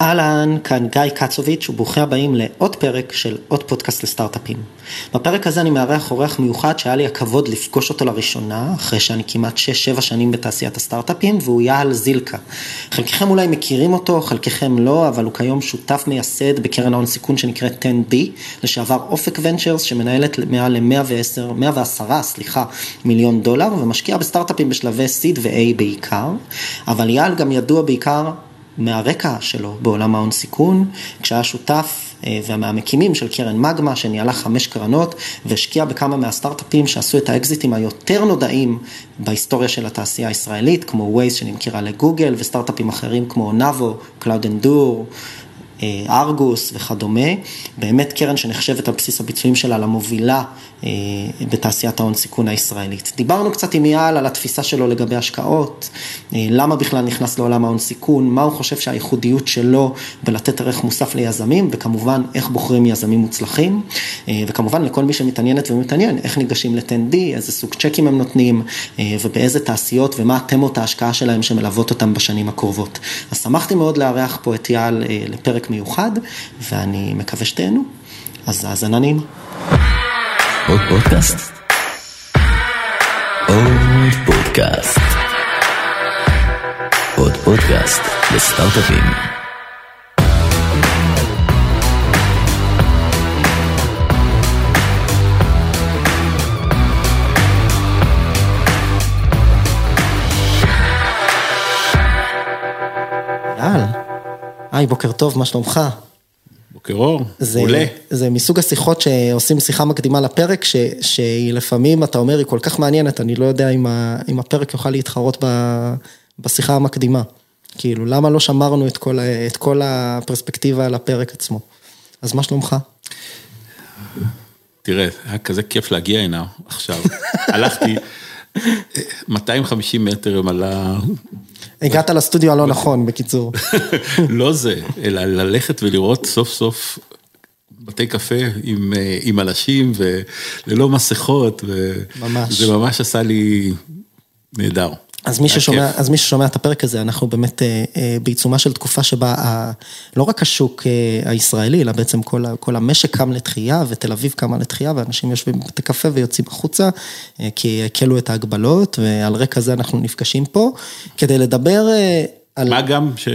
אהלן, כאן גיא קצוביץ' וברוכים הבאים לעוד פרק של עוד פודקאסט לסטארט-אפים. בפרק הזה אני מארח אורח מיוחד שהיה לי הכבוד לפגוש אותו לראשונה, אחרי שאני כמעט 6-7 שנים בתעשיית הסטארט-אפים, והוא יעל זילקה. חלקכם אולי מכירים אותו, חלקכם לא, אבל הוא כיום שותף מייסד בקרן ההון סיכון שנקראת 10D, לשעבר אופק ונצ'רס, שמנהלת מעל ל-110, 110, סליחה, מיליון דולר, ומשקיע בסטארט-אפים בשלבי seed ו-A בעיקר, אבל אייל גם ידוע בעיקר מהרקע שלו בעולם ההון סיכון, כשהיה שותף אה, ומהמקימים של קרן מגמה, שניהלה חמש קרנות והשקיע בכמה מהסטארט-אפים שעשו את האקזיטים היותר נודעים בהיסטוריה של התעשייה הישראלית, כמו Waze שנמכרה לגוגל וסטארט-אפים אחרים כמו Onavo, CloudEndure. Argus וכדומה, באמת קרן שנחשבת על בסיס הביצועים שלה למובילה אה, בתעשיית ההון סיכון הישראלית. דיברנו קצת עם אייל על התפיסה שלו לגבי השקעות, אה, למה בכלל נכנס לעולם ההון סיכון, מה הוא חושב שהייחודיות שלו בלתת ערך מוסף ליזמים, וכמובן איך בוחרים יזמים מוצלחים, אה, וכמובן לכל מי שמתעניינת ומתעניין, איך ניגשים ל-10D, איזה סוג צ'קים הם נותנים, ובאיזה תעשיות ומה תמות ההשקעה שלהם שמלוות אותם בשנים הקרובות. אז שמחתי מאוד לארח פה את אייל לפרק מיוחד, ואני מקווה שתהנו. אז האזנה נעימה. עוד פודקאסט? עוד פודקאסט. עוד פודקאסט לסטארט-אפים. היי, בוקר טוב, מה שלומך? בוקר אור, מעולה. זה מסוג השיחות שעושים שיחה מקדימה לפרק, ש, שהיא לפעמים, אתה אומר, היא כל כך מעניינת, אני לא יודע אם, ה, אם הפרק יוכל להתחרות ב, בשיחה המקדימה. כאילו, למה לא שמרנו את כל, את כל הפרספקטיבה על הפרק עצמו? אז מה שלומך? תראה, היה כזה כיף להגיע הנה עכשיו. הלכתי 250 מטר עם עלה הגעת לסטודיו הלא נכון, בקיצור. לא זה, אלא ללכת ולראות סוף סוף בתי קפה עם, אה, עם אנשים וללא מסכות. ממש. זה ממש עשה לי נהדר. אז מי, ששומע, אז מי ששומע את הפרק הזה, אנחנו באמת אה, אה, בעיצומה של תקופה שבה ה, לא רק השוק אה, הישראלי, אלא בעצם כל, כל המשק קם לתחייה, ותל אביב קמה לתחייה, ואנשים יושבים בבתי קפה ויוצאים החוצה, אה, כי הקלו את ההגבלות, ועל רקע זה אנחנו נפגשים פה, כדי לדבר אה, על... מה גם ש...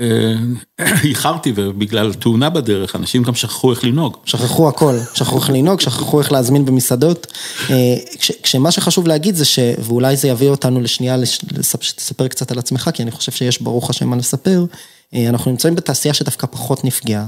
אה, איחרתי ובגלל תאונה בדרך, אנשים גם שכחו איך לנהוג. שכחו הכל, שכחו איך לנהוג, שכחו איך להזמין במסעדות. אה, כשמה שחשוב להגיד זה ש... ואולי זה יביא אותנו לשנייה, לספר קצת על עצמך, כי אני חושב שיש ברוך השם מה לספר. אה, אנחנו נמצאים בתעשייה שדווקא פחות נפגעה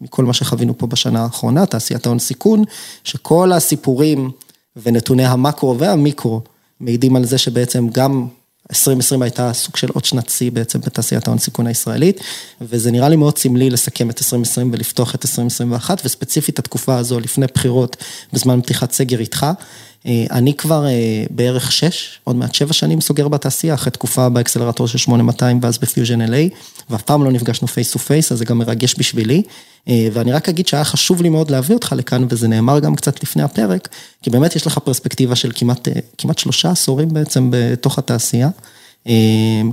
מכל מה שחווינו פה בשנה האחרונה, תעשיית ההון סיכון, שכל הסיפורים ונתוני המקרו והמיקרו מעידים על זה שבעצם גם 2020 הייתה סוג של עוד שנת שיא בעצם בתעשיית ההון סיכון הישראלית, וזה נראה לי מאוד סמלי לסכם את 2020 ולפתוח את 2021, וספציפית התקופה הזו לפני בחירות, בזמן פתיחת סגר איתך. אה, אני כבר אה, בערך שש, עוד מעט שבע שנים סוגר בתעשייה, אחרי תקופה באקסלרטור של 8200 ואז בפיוז'ן LA, ואף פעם לא נפגשנו face to face, אז זה גם מרגש בשבילי. אה, ואני רק אגיד שהיה חשוב לי מאוד להביא אותך לכאן, וזה נאמר גם קצת לפני הפרק, כי באמת יש לך פרספקטיבה של כמעט, כמעט שלושה עשורים בעצם בתוך התעשייה,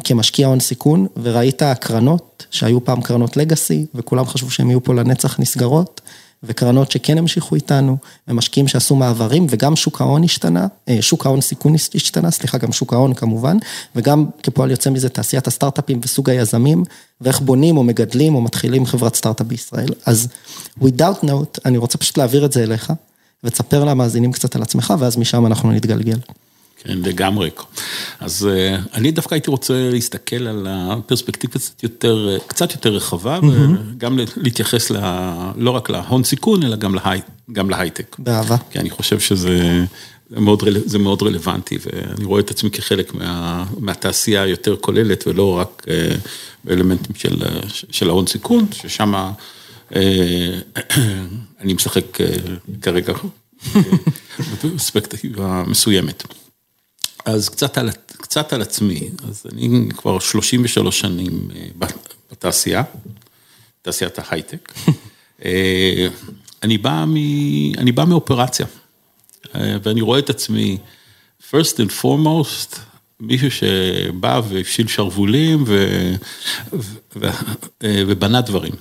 כמשקיע הון סיכון, וראית קרנות שהיו פעם קרנות לגאסי, וכולם חשבו שהן יהיו פה לנצח נסגרות. וקרנות שכן המשיכו איתנו, ומשקיעים שעשו מעברים, וגם שוק ההון השתנה, אה, שוק ההון סיכון השתנה, סליחה, גם שוק ההון כמובן, וגם כפועל יוצא מזה תעשיית הסטארט-אפים וסוג היזמים, ואיך בונים או מגדלים או מתחילים חברת סטארט-אפ בישראל. אז without note, אני רוצה פשוט להעביר את זה אליך, ותספר למאזינים קצת על עצמך, ואז משם אנחנו נתגלגל. כן, לגמרי. אז אה, אני דווקא הייתי רוצה להסתכל על הפרספקטיבה קצת יותר, קצת יותר רחבה, וגם להתייחס ל, לא רק להון סיכון, אלא גם, להי, גם להייטק. באהבה. כי אני חושב שזה מאוד, זה מאוד רלוונטי, ואני רואה את עצמי כחלק מה, מהתעשייה היותר כוללת, ולא רק אה, באלמנטים של, של ההון סיכון, ששם אה, אני משחק כרגע בפרספקטיבה מסוימת. אז קצת על, קצת על עצמי, אז אני כבר 33 שנים אה, בתעשייה, תעשיית ההייטק. אה, אני בא, מ, אני בא מאופרציה, אה, ואני רואה את עצמי, first and foremost, מישהו שבא והפשיל שרוולים ו, ו, ו, ובנה דברים.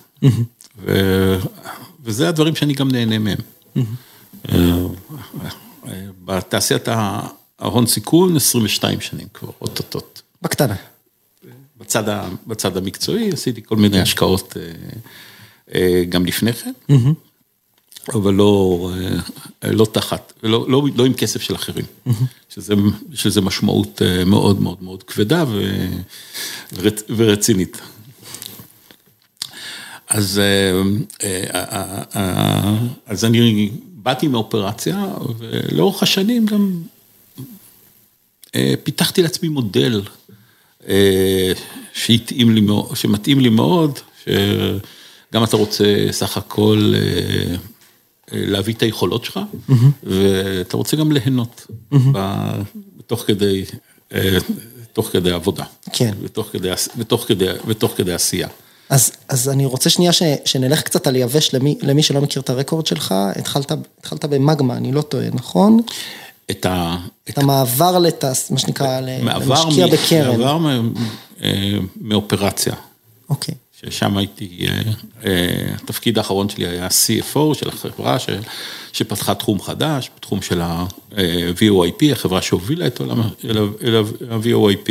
ו, וזה הדברים שאני גם נהנה מהם. בתעשיית ההון סיכון 22 שנים כבר, אוטוטוט. בקטנה. בצד, ה, בצד המקצועי עשיתי כל מיני השקעות גם לפני כן. אבל לא, לא תחת, לא, לא, לא עם כסף של אחרים, שזה, שזה משמעות מאוד מאוד מאוד כבדה ו, ורצ, ורצינית. אז, אז אני באתי מאופרציה, ולאורך השנים גם פיתחתי לעצמי מודל שהתאים לי, שמתאים לי מאוד, שגם אתה רוצה סך הכל להביא את היכולות שלך, ואתה רוצה גם ליהנות, תוך כדי, תוך כדי עבודה. כן. ותוך כדי, ותוך כדי, ותוך כדי עשייה. אז, אז אני רוצה שנייה ש, שנלך קצת על יבש למי, למי שלא מכיר את הרקורד שלך, התחלת, התחלת במגמה, אני לא טועה, נכון? את ה... את המעבר לתעש, מה שנקרא, למשקיע בקרן. מעבר אה, מאופרציה, אוקיי. ששם הייתי, אה, אה, התפקיד האחרון שלי היה CFO של החברה ש- שפתחה תחום חדש, בתחום של ה-VOIP, החברה שהובילה את עולם ה-VOIP.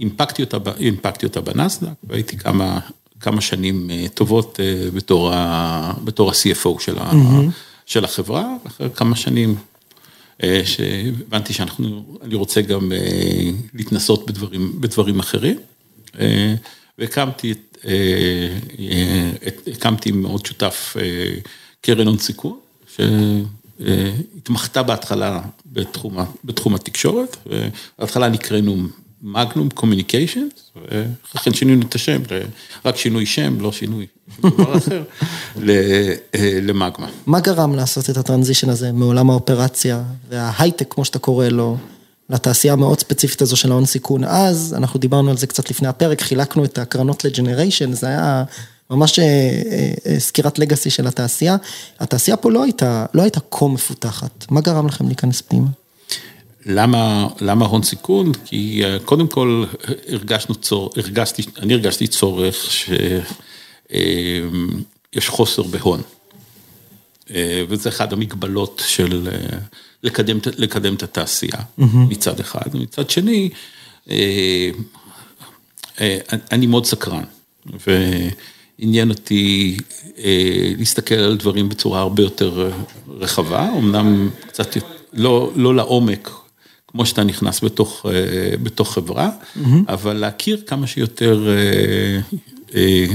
הנפקתי אותה, הנפקתי אותה בנסדק, והייתי כמה, כמה שנים טובות בתור ה- בתור ה-CFO של ה- של החברה, אחרי כמה שנים אה, שהבנתי שאנחנו, אני רוצה גם אה, להתנסות בדברים, בדברים אחרים. אה, והקמתי את, הקמתי עם עוד שותף קרן הון סיכון, שהתמחתה בהתחלה בתחום, בתחום התקשורת, ובהתחלה נקראנו Magnum Communications, ואחרי כן שינינו את השם, רק שינוי שם, לא שינוי דבר אחר, אה, למגמה. מה גרם לעשות את ה transition הזה מעולם האופרציה וההייטק, כמו שאתה קורא לו, לתעשייה המאוד ספציפית הזו של ההון סיכון? אז, אנחנו דיברנו על זה קצת לפני הפרק, חילקנו את הקרנות ל generation, זה היה ממש אה, אה, סקירת לגאסי של התעשייה. התעשייה פה לא הייתה, לא הייתה כה מפותחת. מה גרם לכם להיכנס פנימה? למה, למה הון סיכון? כי אה, קודם כל הרגשנו צורך, הרגשתי, אני הרגשתי צורך שיש חוסר בהון. אה, וזה אחד המגבלות של אה, לקדם, לקדם את התעשייה מצד אחד, ומצד שני, אה, אה, אני מאוד סקרן, ועניין אותי אה, להסתכל על דברים בצורה הרבה יותר אה, רחבה, אמנם קצת לא, לא לעומק, כמו שאתה נכנס בתוך, אה, בתוך חברה, אבל להכיר כמה שיותר אה, אה,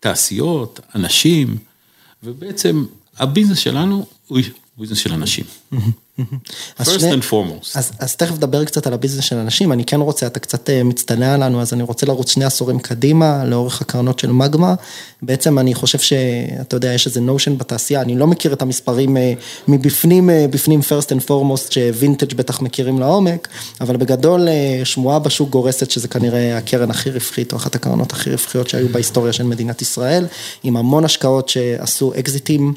תעשיות, אנשים, ובעצם הביזנס שלנו הוא ביזנס של אנשים. אז First שני- and foremost. אז, אז תכף נדבר קצת על הביזנס של אנשים, אני כן רוצה, אתה קצת אה, מצטנע לנו, אז אני רוצה לרוץ שני עשורים קדימה, לאורך הקרנות של מגמה. בעצם אני חושב שאתה יודע, יש איזה נושן בתעשייה, אני לא מכיר את המספרים אה, מבפנים, אה, בפנים first and foremost, שווינטג' בטח מכירים לעומק, אבל בגדול שמועה בשוק גורסת שזה כנראה הקרן הכי רווחית, או אחת הקרנות הכי רווחיות שהיו בהיסטוריה של מדינת ישראל, עם המון השקעות שעשו אקזיטים.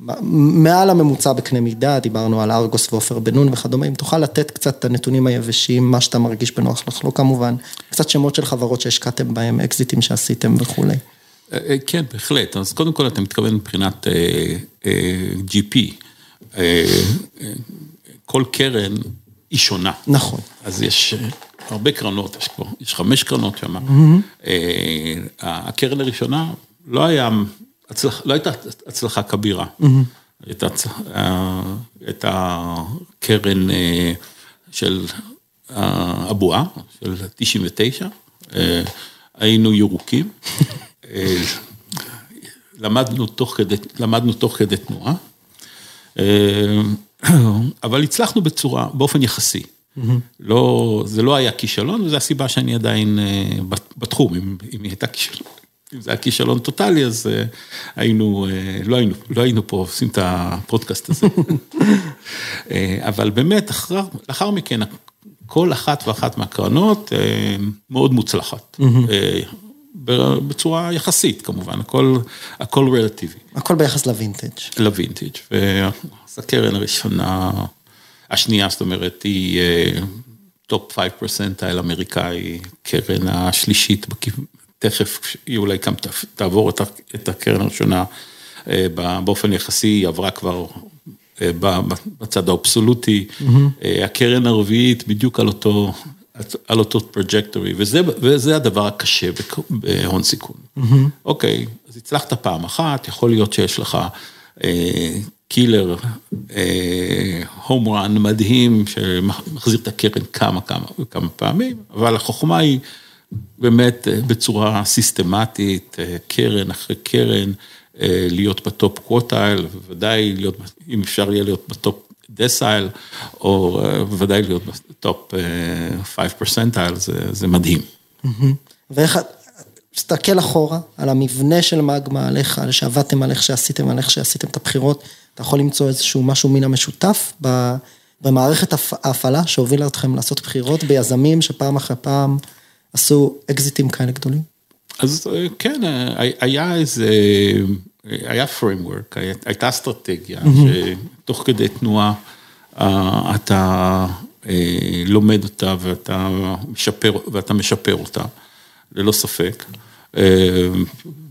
מעל הממוצע בקנה מידה, דיברנו על ארגוס ועופר בן נון וכדומה, אם תוכל לתת קצת את הנתונים היבשים, מה שאתה מרגיש בנוח לחלוק כמובן, קצת שמות של חברות שהשקעתם בהם, אקזיטים שעשיתם וכולי. אה, אה, כן, בהחלט. אז קודם כל אתה מתכוון מבחינת אה, GP. כל קרן היא שונה. נכון. אז יש הרבה קרנות, יש כבר, יש חמש קרנות שם. אה, הקרן הראשונה לא היה, הצלח, לא הייתה הצלחה כבירה. הייתה, הצ- אה, הייתה קרן אה, של אה, הבועה, של 99, אה, היינו ירוקים. למדנו תוך כדי, למדנו תוך כדי תנועה, אבל הצלחנו בצורה, באופן יחסי. לא, זה לא היה כישלון, וזו הסיבה שאני עדיין בת- בתחום, אם, אם היא הייתה כישלון. אם זה היה כישלון טוטאלי, אז אה, היינו, אה, לא היינו, לא היינו פה עושים את הפודקאסט הזה. אה, אבל באמת, אחר, לאחר מכן, כל אחת ואחת מהקרנות מאוד מוצלחת. בצורה יחסית כמובן, הכל, הכל רלטיבי הכל ביחס לווינטג'. לווינטג'. ואז הקרן הראשונה, השנייה, זאת אומרת, היא top 5 percentile אמריקאי, קרן השלישית, תכף היא אולי גם תעבור את הקרן הראשונה באופן יחסי, היא עברה כבר בצד האבסולוטי, mm-hmm. הקרן הרביעית בדיוק על אותו, על אותו trajectory, וזה, וזה הדבר הקשה בהון סיכון. Mm-hmm. אוקיי, אז הצלחת פעם אחת, יכול להיות שיש לך אה, killer, home אה, run מדהים, שמחזיר את הקרן כמה כמה וכמה פעמים, אבל החוכמה היא באמת אה, בצורה סיסטמטית, אה, קרן אחרי קרן. אה, להיות ב top quartile, בוודאי להיות, אם אפשר יהיה להיות ב top decile, או בוודאי להיות ב top 5 אה, percentile, זה, זה מדהים. ואיך, תסתכל אחורה על המבנה של מגמה, על שעבדתם, על איך שעשיתם, על איך שעשיתם את הבחירות, אתה יכול למצוא איזשהו משהו מן המשותף במערכת ההפעלה שהובילה אתכם לעשות בחירות ביזמים שפעם אחרי פעם עשו אקזיטים כאלה גדולים? אז כן, היה איזה היה framework, הייתה אסטרטגיה, שתוך כדי תנועה אתה לומד אותה ואתה משפר, ואתה משפר אותה, ללא ספק,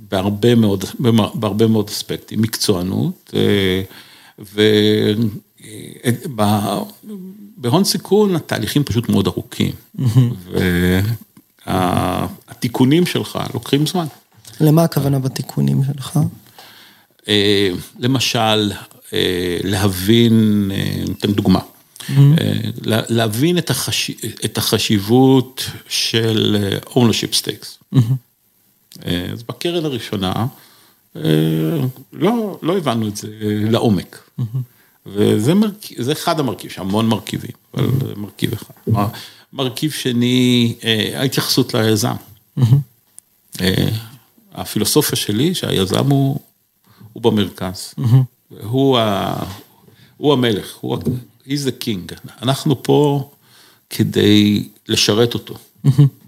בהרבה מאוד, בהרבה מאוד אספקטים, מקצוענות, ובהון סיכון התהליכים פשוט מאוד ארוכים, והתיקונים שלך לוקחים זמן. למה הכוונה בתיקונים שלך? אה, למשל, אה, להבין, אה, ניתן דוגמה, להבין את החשיבות של ownership stakes. אז בקרן הראשונה, לא, לא הבנו את זה לעומק. וזה מרכיב, זה אחד המרכיבים, יש המון מרכיבים, אבל מרכיב אחד. מרכיב שני, ההתייחסות ליזם. הפילוסופיה שלי, שהיזם הוא הוא במרכז. הוא הוא המלך, הוא, he's the king. אנחנו פה כדי לשרת אותו,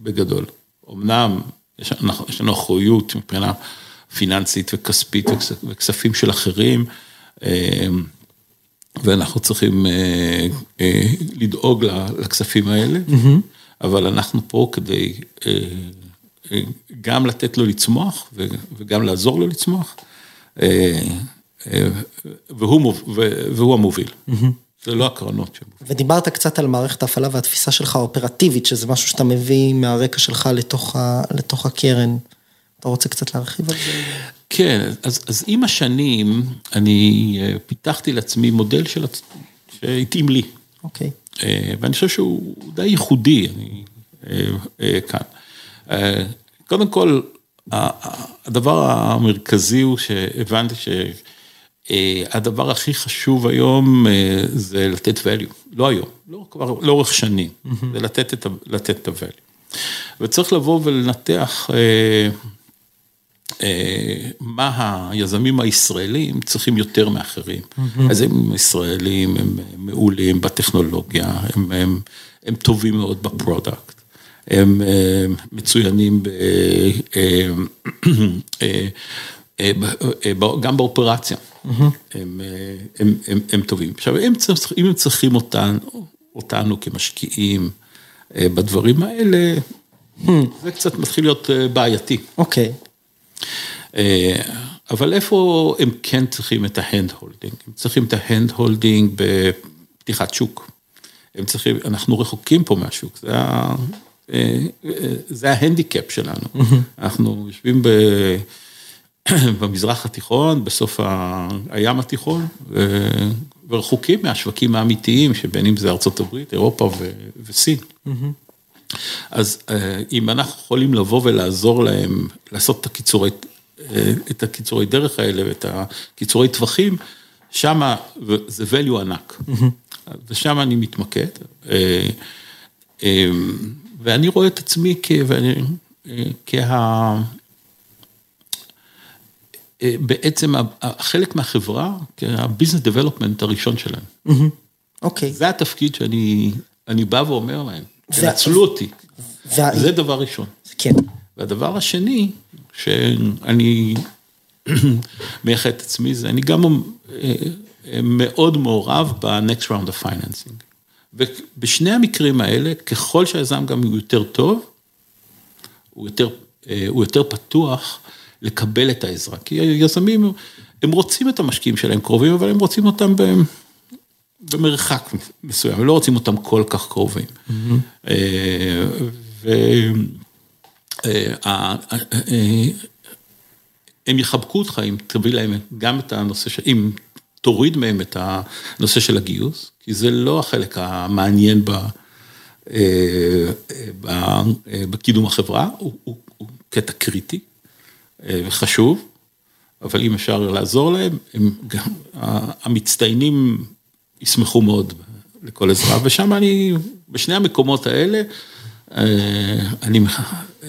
בגדול. אמנם יש לנו אחריות מבחינה פיננסית וכספית וכספים של אחרים, אה, ואנחנו צריכים אה, אה, לדאוג לכספים האלה, אבל אנחנו פה כדי גם לתת לו לצמוח וגם לעזור לו לצמוח. אה, אה, והוא והוא המוביל. זה לא הקרנות שלו. ודיברת קצת על מערכת ההפעלה והתפיסה שלך האופרטיבית, שזה משהו שאתה מביא מהרקע שלך לתוך לתוך הקרן. אתה רוצה קצת להרחיב על זה? כן, אז אז עם השנים אני אה, פיתחתי לעצמי מודל של... שהתאים לי. אוקיי. ואני חושב שהוא די ייחודי אני, כאן. קודם כל, הדבר המרכזי הוא שהבנתי שהדבר הכי חשוב היום אה, זה לתת value, לא היום, לא כבר לאורך שנים, זה לתת את לתת את ה-value. וצריך לבוא ולנתח אה, אה, מה היזמים הישראלים צריכים יותר מאחרים. אז הם ישראלים, הם מעולים בטכנולוגיה, הם, הם, הם טובים מאוד ב product. הם אה, מצוינים אה, אה, גם באופרציה, הם הם, הם, הם טובים. עכשיו, אם אם הם צריכים אותנו אותנו כמשקיעים בדברים האלה, זה קצת מתחיל להיות בעייתי. אוקיי. אבל איפה הם כן צריכים את ה hand holding? הם צריכים את ה hand holding בפתיחת שוק. הם צריכים, אנחנו רחוקים פה מהשוק, זה ה... זה ההנדיקאפ שלנו. אנחנו יושבים ב... במזרח התיכון, בסוף הים התיכון, ורחוקים מהשווקים האמיתיים, שבין אם זה ארה"ב, אירופה וסין. אז אה, אם אנחנו יכולים לבוא ולעזור להם לעשות את הקיצורי, אה, את הקיצורי דרך האלה ואת הקיצורי טווחים, שם זה value ענק. ושם אני מתמקד. אה, ואני רואה את עצמי כ... כה... בעצם חלק מהחברה, כהביזנס דבלופמנט הראשון שלהם. אוקיי. זה התפקיד שאני אני בא ואומר להם, תנצלו אותי. זה דבר ראשון. כן. והדבר השני, שאני מייחד את עצמי, זה אני גם מאוד מעורב ב-next round of financing. ובשני המקרים האלה, ככל שהיזם גם הוא יותר טוב, הוא יותר, הוא יותר פתוח לקבל את העזרה. כי היזמים, הם רוצים את המשקיעים שלהם קרובים, אבל הם רוצים אותם במרחק מסוים, הם לא רוצים אותם כל כך קרובים. Mm-hmm. והם יחבקו אותך אם תביא להם גם את הנושא, אם תוריד מהם את הנושא של הגיוס, כי זה לא החלק המעניין ב, בקידום החברה, הוא, הוא, הוא קטע קריטי וחשוב, אבל אם אפשר לעזור להם, הם גם, המצטיינים ישמחו מאוד לכל עזרה, ושם אני, בשני המקומות האלה, אני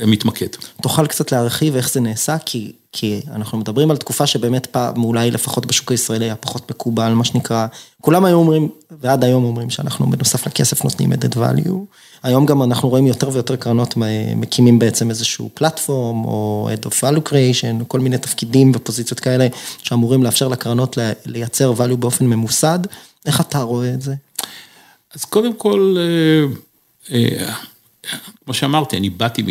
מתמקד. תוכל קצת להרחיב איך זה נעשה, כי, כי אנחנו מדברים על תקופה שבאמת פעם, אולי לפחות בשוק הישראלי היה פחות מקובל, מה שנקרא, כולם היו אומרים, ועד היום אומרים שאנחנו בנוסף לכסף נותנים added value. היום גם אנחנו רואים יותר ויותר קרנות מקימים בעצם איזשהו פלטפורם, או add of value creation, כל מיני תפקידים ופוזיציות כאלה, שאמורים לאפשר לקרנות לייצר value באופן ממוסד. איך אתה רואה את זה? אז קודם כל, כמו שאמרתי, אני באתי,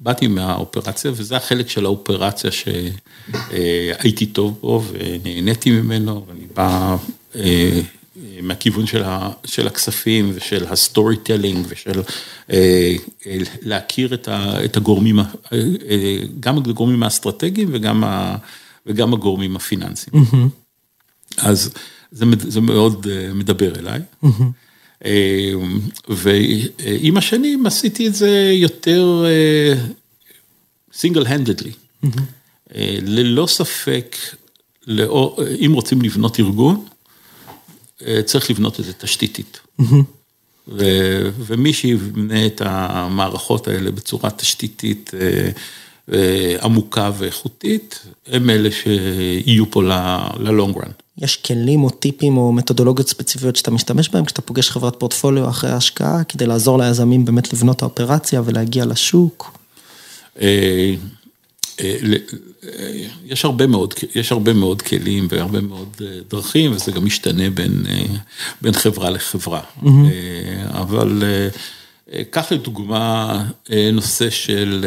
באתי מה operation, וזה החלק של ה operation שהייתי טוב בו ונהניתי ממנו, ואני בא מהכיוון של, ה, של הכספים ושל ה storytelling ושל להכיר את, ה, את הגורמים, גם הגורמים האסטרטגיים וגם, ה, וגם הגורמים הפיננסיים. Mm-hmm. אז זה, זה מאוד מדבר אליי. Mm-hmm. ועם השנים עשיתי את זה יותר סינגל הנדדלי. ללא ספק, אם רוצים לבנות ארגון, צריך לבנות את זה תשתיתית. ומי שיבנה את המערכות האלה בצורה תשתיתית עמוקה ואיכותית, הם אלה שיהיו פה ל-long run. יש כלים או טיפים או מתודולוגיות ספציפיות שאתה משתמש בהם כשאתה פוגש חברת פורטפוליו אחרי ההשקעה, כדי לעזור ליזמים באמת לבנות האופרציה ולהגיע לשוק? יש הרבה מאוד, יש הרבה מאוד כלים והרבה מאוד דרכים, וזה גם משתנה בין, בין חברה לחברה. Mm-hmm. אבל קח לדוגמה נושא של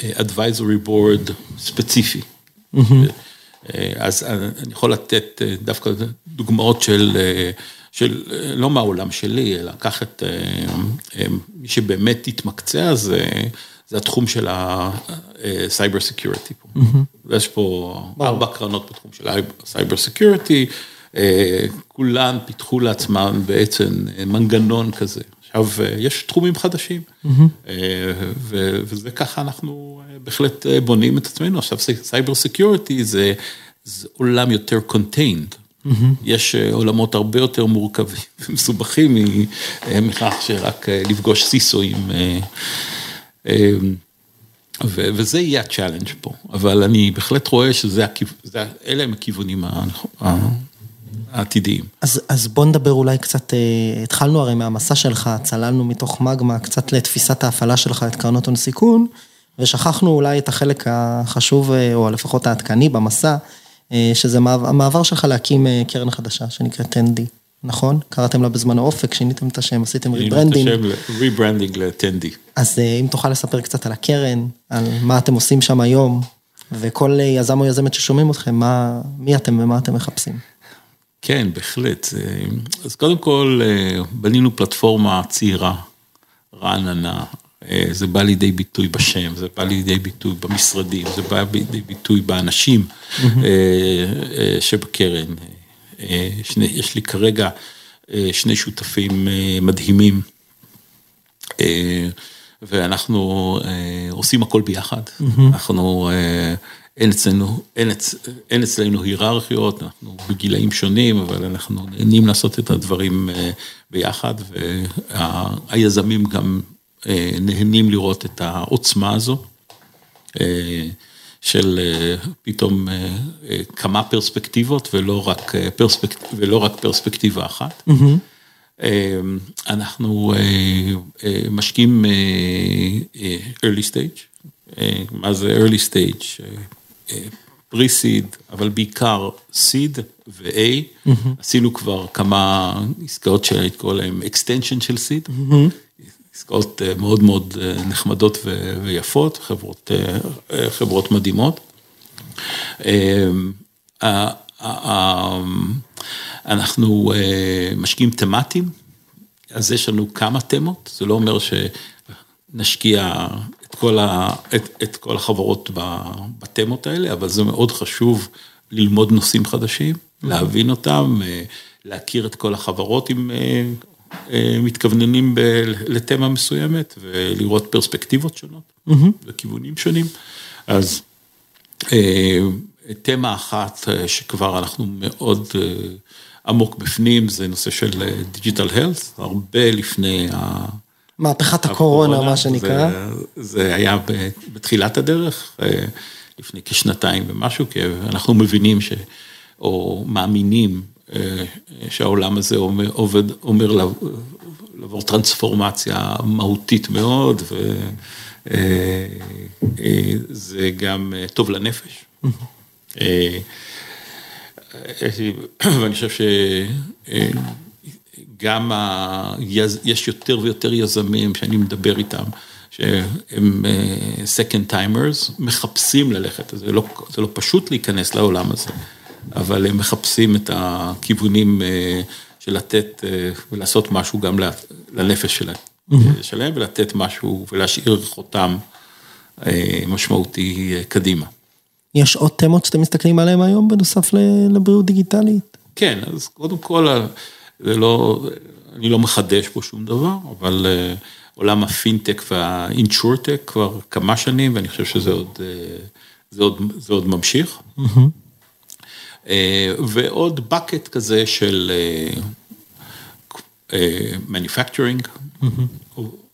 advisory board ספציפי. Mm-hmm. אז אני יכול לתת דווקא דוגמאות של, של לא מהעולם שלי, אלא קח את מי שבאמת התמקצע, זה, זה התחום של ה-cyber security פה. Mm-hmm. יש פה ארבע קרנות בתחום של ה-cyber security, כולן פיתחו לעצמן בעצם מנגנון כזה. עכשיו, יש תחומים חדשים, mm-hmm. וזה ככה אנחנו בהחלט בונים את עצמנו. עכשיו, cyber security זה, זה עולם יותר contained. Mm-hmm. יש עולמות הרבה יותר מורכבים ומסובכים מכך שרק לפגוש CISO ים. וזה יהיה ה challenge פה, אבל אני בהחלט רואה שזה, אלה הם הכיוונים העתידיים. אז, אז בוא נדבר אולי קצת, התחלנו הרי מהמסע שלך, צללנו מתוך מגמה קצת לתפיסת ההפעלה שלך את קרנות הון סיכון, ושכחנו אולי את החלק החשוב, או לפחות העדכני במסע, שזה המעבר שלך להקים קרן חדשה שנקראת טנדי, נכון? קראתם לה בזמן האופק, שיניתם את השם, עשיתם rebranding. rebranding לטנדי. אז אם תוכל לספר קצת על הקרן, על מה אתם עושים שם היום, וכל יזם או יזמת ששומעים אתכם, מה, מי אתם ומה אתם מחפשים. כן, בהחלט. אז קודם כל, בנינו פלטפורמה צעירה, רעננה, זה בא לידי ביטוי בשם, זה בא לידי ביטוי במשרדים, זה בא לידי ביטוי באנשים שבקרן. יש לי כרגע שני שותפים מדהימים, ואנחנו עושים הכל ביחד. אנחנו... אין אצלנו, אין, אצ, אין אצלנו היררכיות, אנחנו בגילאים שונים, אבל אנחנו נהנים לעשות את הדברים ביחד, והיזמים גם נהנים לראות את העוצמה הזו, של פתאום כמה פרספקטיבות ולא רק, פרספק, ולא רק פרספקטיבה אחת. Mm-hmm. אנחנו משקיעים early stage, מה זה early stage? פרי-סיד, אבל בעיקר סיד ו-A. עשינו כבר כמה עסקאות שהייתי קורא להן extension של סיד. עסקאות אה, מאוד מאוד אה, נחמדות ויפות, חברות, אה, חברות מדהימות. אנחנו משקיעים תמטיים, אז יש לנו כמה תמות, זה לא אומר שנשקיע את כל, ה, את, את כל החברות בתמות האלה, אבל זה מאוד חשוב ללמוד נושאים חדשים, להבין אותם, להכיר את כל החברות אה, מתכווננים ב- לתמה מסוימת, ולראות פרספקטיבות שונות וכיוונים שונים. אז אה, תמה אחת אה, שכבר אנחנו מאוד אה, עמוק בפנים, זה נושא של דיג'יטל הלס, הרבה לפני ה... מהפכת הקורונה, מה שנקרא. זה, זה היה בתחילת הדרך, אה, לפני כשנתיים ומשהו, כי אנחנו מבינים ש... או מאמינים אה, שהעולם הזה אומר, עובד, אומר לעבור טרנספורמציה מהותית מאוד, וזה גם אה, טוב לנפש. אה, ואני חושב שגם ה... יש יותר ויותר יזמים שאני מדבר איתם, שהם אה, second timers, מחפשים ללכת, זה לא, זה לא פשוט להיכנס לעולם הזה, אבל הם מחפשים את הכיוונים אה, של לתת ולעשות משהו גם לנפש שלהם, שלהם ולתת משהו ולהשאיר חותם אה, משמעותי קדימה. יש עוד תמות שאתם מסתכלים עליהן היום בנוסף לבריאות דיגיטלית? כן, אז קודם כל, זה לא, אני לא מחדש פה שום דבר, אבל עולם הפינטק והאינשורטק כבר כמה שנים, ואני חושב שזה עוד, זה עוד, זה עוד ממשיך. ועוד bucket כזה של manufacturing,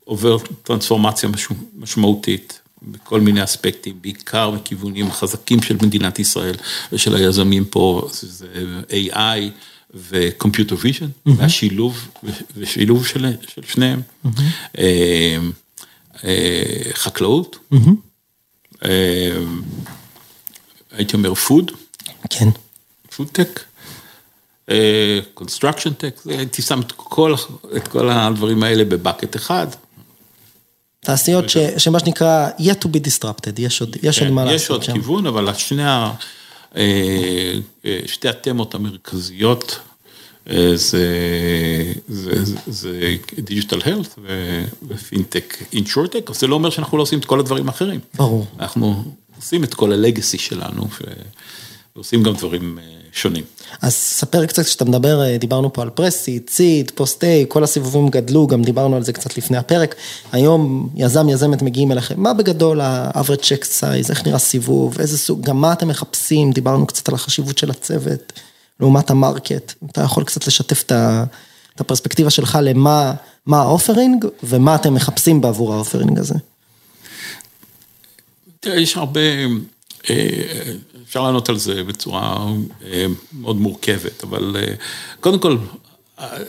עובר טרנספורמציה משמעותית. בכל מיני אספקטים, בעיקר מכיוונים חזקים של מדינת ישראל ושל היזמים פה, זה AI ו-Computer Vision, והשילוב, ושילוב של, של שניהם. חקלאות, הייתי אומר food, כן. Food tech, construction tech, הייתי שם את כל, את כל הדברים האלה בבקט אחד. תעשיות ש, שמה שנקרא yet to be disrupted, יש עוד, יש עוד מה לעשות שם. יש עוד כיוון, אבל שני ה... שתי התמות המרכזיות זה, זה, זה דיגיטל הלט ופינטק אינשורטק, זה לא אומר שאנחנו לא עושים את כל הדברים האחרים. ברור. אנחנו עושים את כל ה legacy שלנו ועושים גם דברים שונים. אז ספר קצת, כשאתה מדבר, דיברנו פה על pre-seed, seed, post-A, כל הסיבובים גדלו, גם דיברנו על זה קצת לפני הפרק. היום יזם, יזמת מגיעים אליכם, מה בגדול ה-average check size, איך נראה סיבוב, איזה סוג, גם מה אתם מחפשים, דיברנו קצת על החשיבות של הצוות, לעומת ה market. אתה יכול קצת לשתף את הפרספקטיבה שלך למה ה offering, ומה אתם מחפשים בעבור ה offering הזה. תראה, יש הרבה... אפשר לענות על זה בצורה מאוד מורכבת, אבל קודם כל,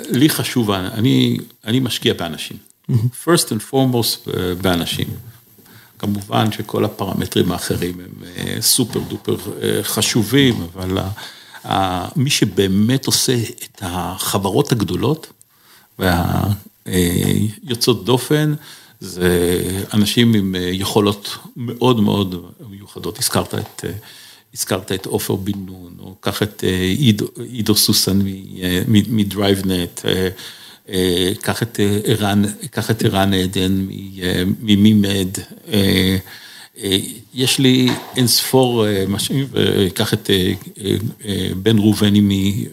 לי חשוב, אני, אני משקיע באנשים. First and foremost באנשים. כמובן שכל הפרמטרים האחרים הם סופר דופר חשובים, אבל מי שבאמת עושה את החברות הגדולות והיוצאות דופן, זה אנשים עם יכולות מאוד מאוד מיוחדות, הזכרת את, הזכרת את עופר בן נון, או קח את עידו, עידו סוסן מדרייבנט, קח את ערן, קח את ערן עדן ממימד, יש לי אין ספור משהו, קח את בן ראובני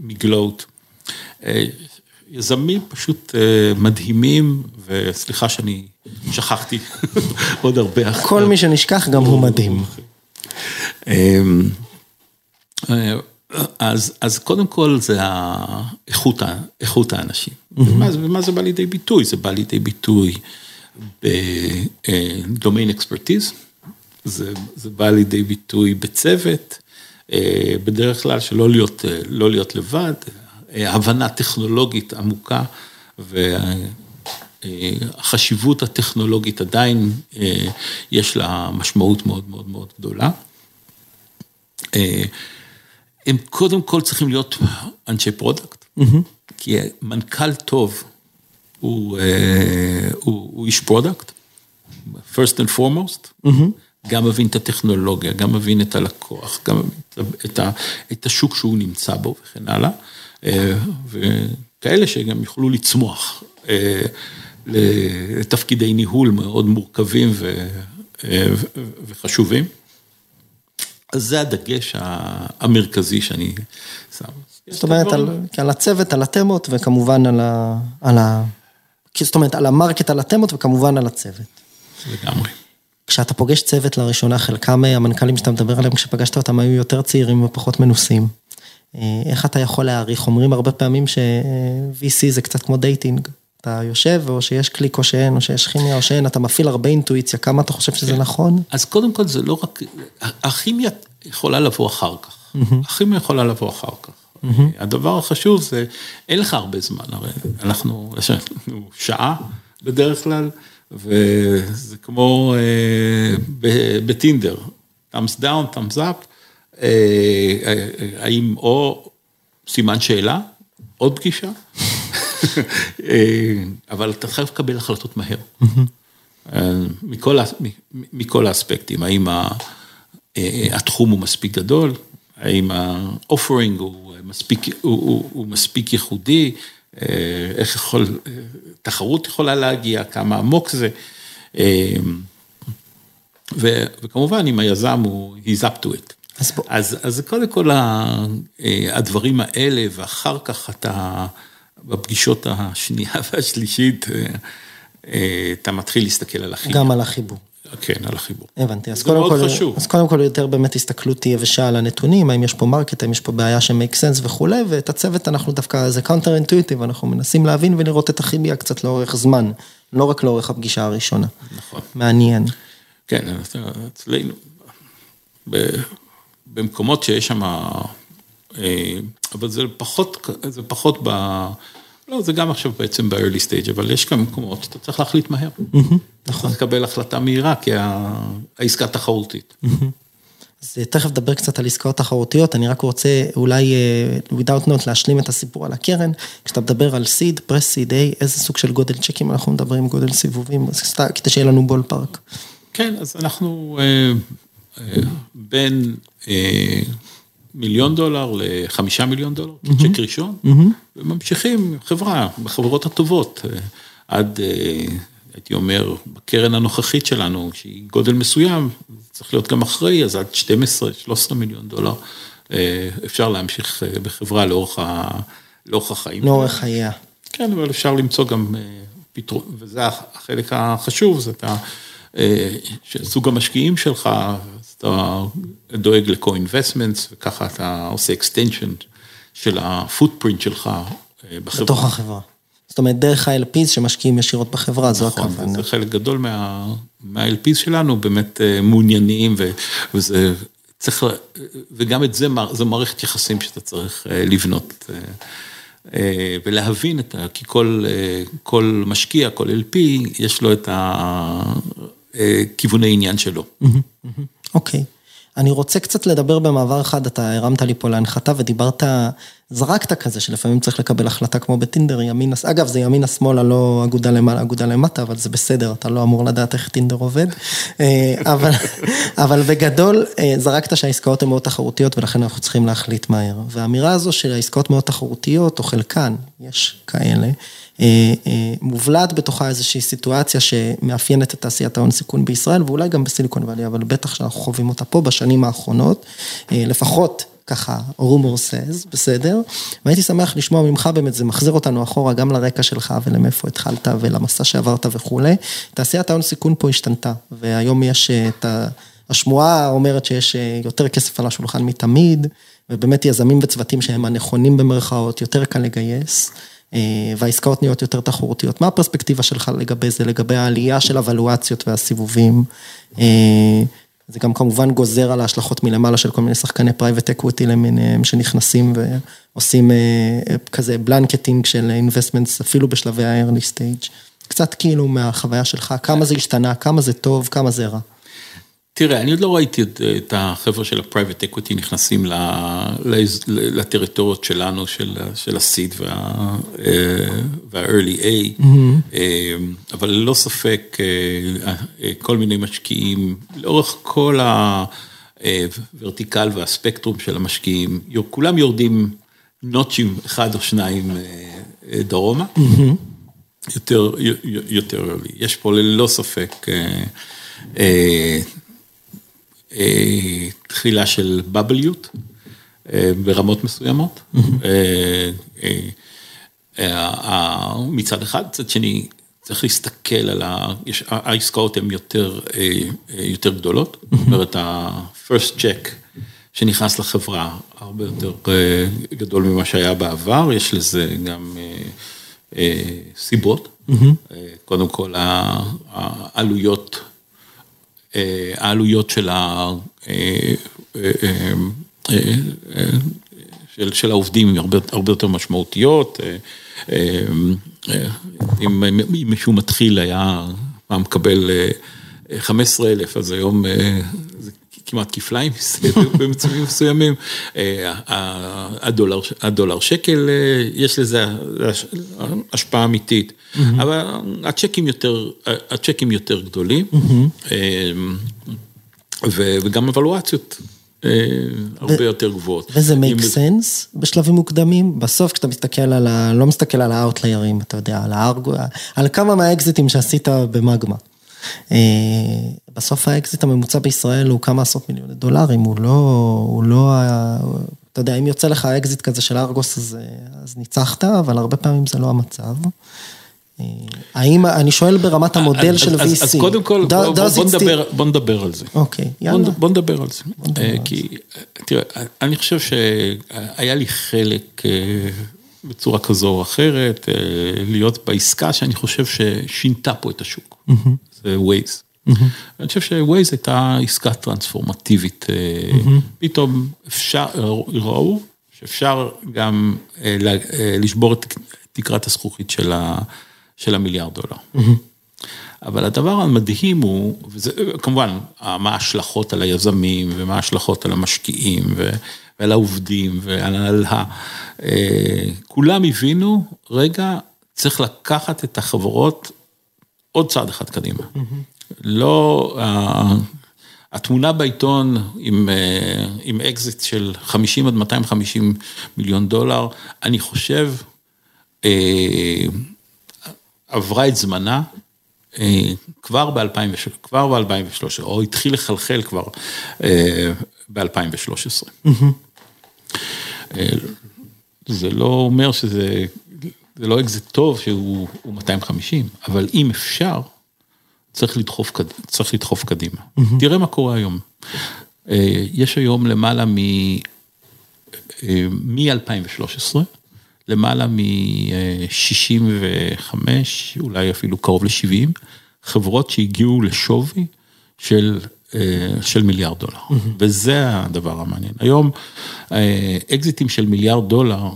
מגלוט. יזמים פשוט מדהימים, וסליחה שאני שכחתי עוד הרבה. כל מי שנשכח גם הוא מדהים. אז, אז קודם כל זה האיכות, איכות האנשים. ומה, ומה זה בא לידי ביטוי? זה בא לידי ביטוי בדומיין אקספרטיז, זה, זה בא לידי ביטוי בצוות, בדרך כלל שלא להיות, לא להיות לבד, הבנה טכנולוגית עמוקה, והחשיבות הטכנולוגית עדיין יש לה משמעות מאוד מאוד מאוד גדולה. אה, הם קודם כל צריכים להיות אנשי product, כי מנכ"ל טוב הוא, אה, הוא, הוא איש product, first and foremost, גם מבין את הטכנולוגיה, גם מבין את הלקוח, גם מבין את, ה, את השוק שהוא נמצא בו וכן הלאה, אה, וכאלה שגם יוכלו לצמוח אה, לתפקידי ניהול מאוד מורכבים ו, אה, וחשובים. אז זה הדגש המרכזי שאני שם. זאת אומרת, על, על הצוות, על התמות, וכמובן על ה... על ה... זאת אומרת, על ה market, על התמות, וכמובן על הצוות. לגמרי. כשאתה פוגש צוות לראשונה, חלקם המנכ"לים שאתה מדבר עליהם, כשפגשת אותם היו יותר צעירים ופחות מנוסים. איך אתה יכול להעריך? אומרים הרבה פעמים ש-VC זה קצת כמו dating. אתה יושב, או שיש קליק או שאין, או שיש כימיה או שאין, אתה מפעיל הרבה אינטואיציה, כמה אתה חושב שזה נכון? אז קודם כל זה לא רק, הכימיה יכולה לבוא אחר כך. הכימיה יכולה לבוא אחר כך. הדבר החשוב זה, אין לך הרבה זמן, הרי אנחנו, יש לנו שעה בדרך כלל, וזה כמו בטינדר, thumbs down, thumbs up, האם או סימן שאלה, עוד פגישה, אבל אתה חייב לקבל החלטות מהר. מכל, מכל האספקטים, האם התחום הוא מספיק גדול, האם האופרינג הוא מספיק, הוא, הוא, הוא מספיק ייחודי, איך יכול, תחרות יכולה להגיע, כמה עמוק זה. ו, וכמובן, אם היזם הוא, he's up to it. אז, אז, אז קודם כל הדברים האלה, ואחר כך אתה... בפגישות השנייה והשלישית, אתה מתחיל להסתכל על החיבור. גם על החיבור. כן, על החיבור. הבנתי, אז קודם כל, חשוב. אז קודם כל יותר באמת הסתכלות יבשה על הנתונים, האם יש פה market, האם יש פה בעיה ש make sense וכולי, ואת הצוות אנחנו דווקא, זה counterintuitive, אנחנו מנסים להבין ולראות את הכימיה קצת לאורך זמן, לא רק לאורך הפגישה הראשונה. נכון. מעניין. כן, אצלנו, במקומות שיש שם... אבל זה פחות, זה פחות ב... לא, זה גם עכשיו בעצם ב-early stage, אבל יש כמה מקומות שאתה צריך להחליט מהר. נכון. צריך לקבל החלטה מהירה, כי העסקה תחרותית. אז תכף נדבר קצת על עסקאות תחרותיות, אני רק רוצה אולי, without not, להשלים את הסיפור על הקרן. כשאתה מדבר על סיד, פרס סיד, איזה סוג של גודל צ'קים אנחנו מדברים, גודל סיבובים, כדי שיהיה לנו בול פארק. כן, אז אנחנו בין... מיליון דולר לחמישה מיליון דולר, צ'ק ראשון, וממשיכים חברה, בחברות הטובות, עד, הייתי אומר, בקרן הנוכחית שלנו, שהיא גודל מסוים, צריך להיות גם אחראי, אז עד 12-13 מיליון דולר, אפשר להמשיך בחברה לאורך החיים. לאורך חייה. כן, אבל אפשר למצוא גם פתרון, וזה החלק החשוב, זה אתה, סוג המשקיעים שלך, אתה דואג ל-co-investments, וככה אתה עושה extension של ה-footprint שלך בחברה. בתוך החברה. זאת אומרת, דרך ה-LPs שמשקיעים ישירות בחברה, זו הכוונה. נכון, זה חלק גדול מה-LPs שלנו, באמת מעוניינים, וזה צריך, וגם את זה, זו מערכת יחסים שאתה צריך לבנות. ולהבין את ה... כי כל, כל משקיע, כל LP, יש לו את הכיווני עניין שלו. אוקיי. אני רוצה קצת לדבר במעבר אחד, אתה הרמת לי פה להנחתה ודיברת, זרקת כזה שלפעמים צריך לקבל החלטה כמו בטינדר, ימינה, אגב זה ימינה שמאלה, לא אגודה למעלה, אגודה למטה, אבל זה בסדר, אתה לא אמור לדעת איך טינדר עובד. אבל, אבל בגדול, זרקת שהעסקאות הן מאוד תחרותיות ולכן אנחנו צריכים להחליט מהר. והאמירה הזו של העסקאות מאוד תחרותיות, או חלקן, יש כאלה, מובלעת בתוכה איזושהי סיטואציה שמאפיינת את תעשיית ההון סיכון בישראל, ואולי גם בסיליקון ואלי, אבל בטח שאנחנו חווים אותה פה בשנים האחרונות, לפחות ככה, רומור סז, בסדר? והייתי שמח לשמוע ממך באמת, זה מחזיר אותנו אחורה גם לרקע שלך ולמאיפה התחלת ולמסע שעברת וכולי. תעשיית ההון סיכון פה השתנתה, והיום יש את ה... השמועה אומרת שיש יותר כסף על השולחן מתמיד, ובאמת יזמים וצוותים שהם הנכונים במרכאות, יותר קל לגייס. והעסקאות נהיות יותר תחרותיות. מה הפרספקטיבה שלך לגבי זה, לגבי העלייה של הוולואציות והסיבובים? זה גם כמובן גוזר על ההשלכות מלמעלה של כל מיני שחקני private equity למיניהם שנכנסים ועושים כזה blanketing של investments אפילו בשלבי ה-early stage. קצת כאילו מהחוויה שלך, כמה זה השתנה, כמה זה טוב, כמה זה רע. תראה, אני עוד לא ראיתי את, החבר'ה של ה-Private Equity נכנסים ל, ל, לטריטוריות שלנו, של, של ה-Seed וה, וה-Early A, mm-hmm. אבל ללא ספק כל מיני משקיעים, לאורך כל הוורטיקל והספקטרום של המשקיעים, כולם יורדים נוטשים אחד או שניים דרומה. Mm-hmm. יותר, יותר early. יש פה ללא ספק אה, תחילה של בבליות אה, ברמות מסוימות. אה, מצד אחד, מצד שני, צריך להסתכל על ה... העסקאות הן יותר, יותר גדולות, זאת אומרת, ה-first check שנכנס לחברה הרבה יותר גדול ממה שהיה בעבר, יש לזה גם סיבות. קודם כל, העלויות אה, העלויות של ה... אה, אה, של, של העובדים הן הרבה, הרבה יותר משמעותיות. אם מישהו מתחיל היה פעם מקבל 15 אלף, אז היום כמעט כפליים במצבים מסוימים. הדולר, הדולר שקל, יש לזה השפעה אמיתית. אבל הצ'קים יותר, הצ'קים יותר גדולים, וגם הוולואציות. הרבה יותר גבוהות. וזה make sense בשלבים מוקדמים? בסוף כשאתה מסתכל על ה... לא מסתכל על ה outlier ים, אתה יודע, על הארגוס, על כמה מהאקזיטים שעשית במגמה. בסוף האקזיט הממוצע בישראל הוא כמה עשרות מיליוני דולרים, הוא לא, הוא לא, אתה יודע, אם יוצא לך אקזיט כזה של ארגוס, אז, אז ניצחת, אבל הרבה פעמים זה לא המצב. האם, אני שואל ברמת המודל של VC. אז קודם כל, בוא נדבר על זה. אוקיי, יאללה. בוא נדבר על זה. כי, תראה, אני חושב שהיה לי חלק בצורה כזו או אחרת, להיות בעסקה שאני חושב ששינתה פה את השוק. זה ווייז. אני חושב שווייז הייתה עסקה טרנספורמטיבית. פתאום אפשר, ראו שאפשר גם לשבור את תקרת הזכוכית של ה... של המיליארד דולר. אבל הדבר המדהים הוא, וזה כמובן, מה ההשלכות על היזמים ומה ההשלכות על המשקיעים ועל העובדים ועל ה... אה, כולם הבינו, רגע, צריך לקחת את החברות עוד צעד אחד קדימה. לא, התמונה בעיתון עם, אה, עם אקזיט של 50 עד 250 מיליון דולר, אני חושב, אה, עברה את זמנה אה, כבר ב-2013, או התחיל לחלחל כבר אה, ב-2013. אה, זה לא אומר שזה, זה לא אקזיט טוב שהוא 250, אבל אם אפשר, צריך לדחוף, צריך לדחוף קדימה. תראה מה קורה היום. יש היום למעלה מ-2013, למעלה מ-65, אולי אפילו קרוב ל-70, חברות שהגיעו לשווי של, אה, של מיליארד דולר. Mm-hmm. וזה הדבר המעניין. היום אה, אקזיטים של מיליארד דולר,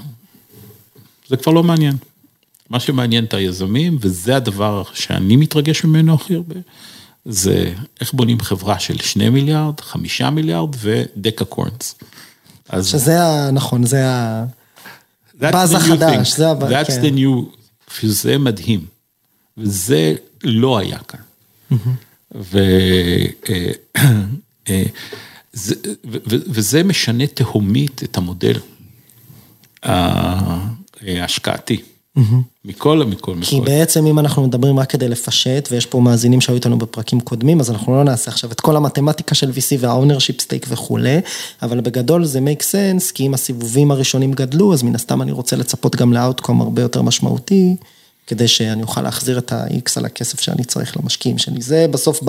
זה כבר לא מעניין. מה שמעניין את היזמים, וזה הדבר שאני מתרגש ממנו הכי הרבה, זה איך בונים חברה של שני מיליארד, חמישה מיליארד ודקה קורנס. שזה ה... נכון, זה ה... באז החדש, זה כן. That's the new, שזה מדהים. וזה לא היה כאן. אה, אה, וזה משנה תהומית את המודל ההשקעתי. מכל, מכל, מכל. כי בעצם אם אנחנו מדברים רק כדי לפשט, ויש פה מאזינים שהיו איתנו בפרקים קודמים, אז אנחנו לא נעשה עכשיו את כל המתמטיקה של VC וה-ownership stake וכולי, אבל בגדול זה make sense, כי אם הסיבובים הראשונים גדלו, אז מן הסתם אני רוצה לצפות גם לאאוטקום הרבה יותר משמעותי. כדי שאני אוכל להחזיר את ה-X על הכסף שאני צריך למשקיעים שלי. זה בסוף